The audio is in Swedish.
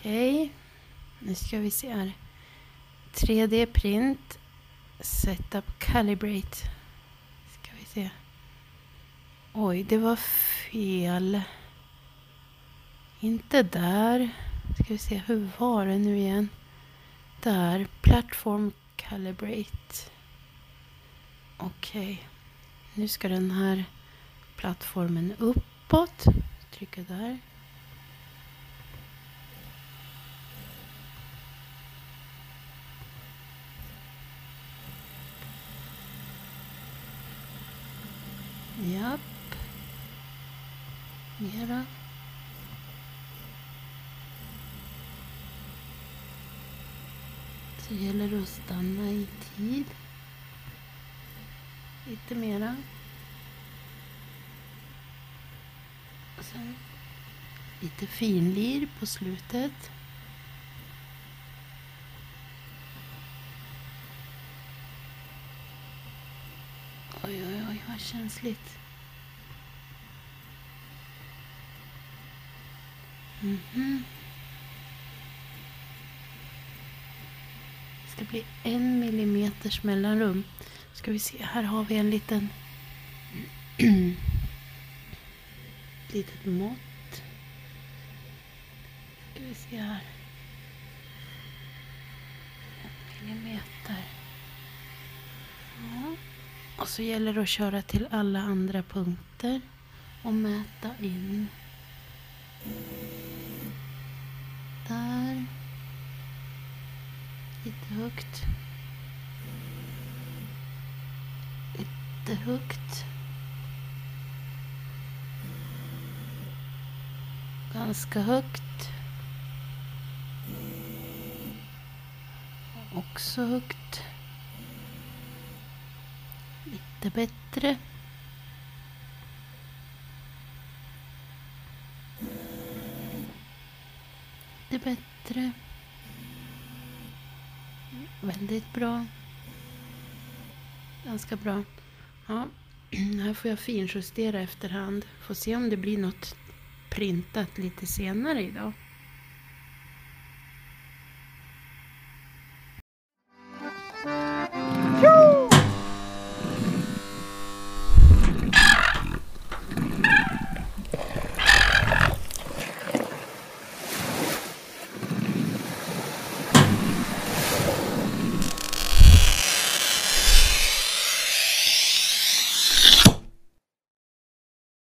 Okej. Nu ska vi se här. 3D print. Setup calibrate. Ska vi se. Oj, det var fel. Inte där. Ska vi se, hur var det nu igen? Där, platform calibrate. Okej. Nu ska den här plattformen uppåt. Trycka där. Japp. Mera. Så gäller det att stanna i tid. Lite mera. Och sen lite finlir på slutet. Oj, oj, oj, vad känsligt. Det ska bli en millimeters mellanrum. Ska vi se, här har vi en liten... litet mått. Ska vi se här. En millimeter. Ja. Och så gäller det att köra till alla andra punkter och mäta in. Där. Lite högt. Lite högt. Ganska högt. Också högt. Lite bättre. Lite bättre. Väldigt bra. Ganska bra. Ja, här får jag finjustera efterhand. Får se om det blir något printat lite senare idag.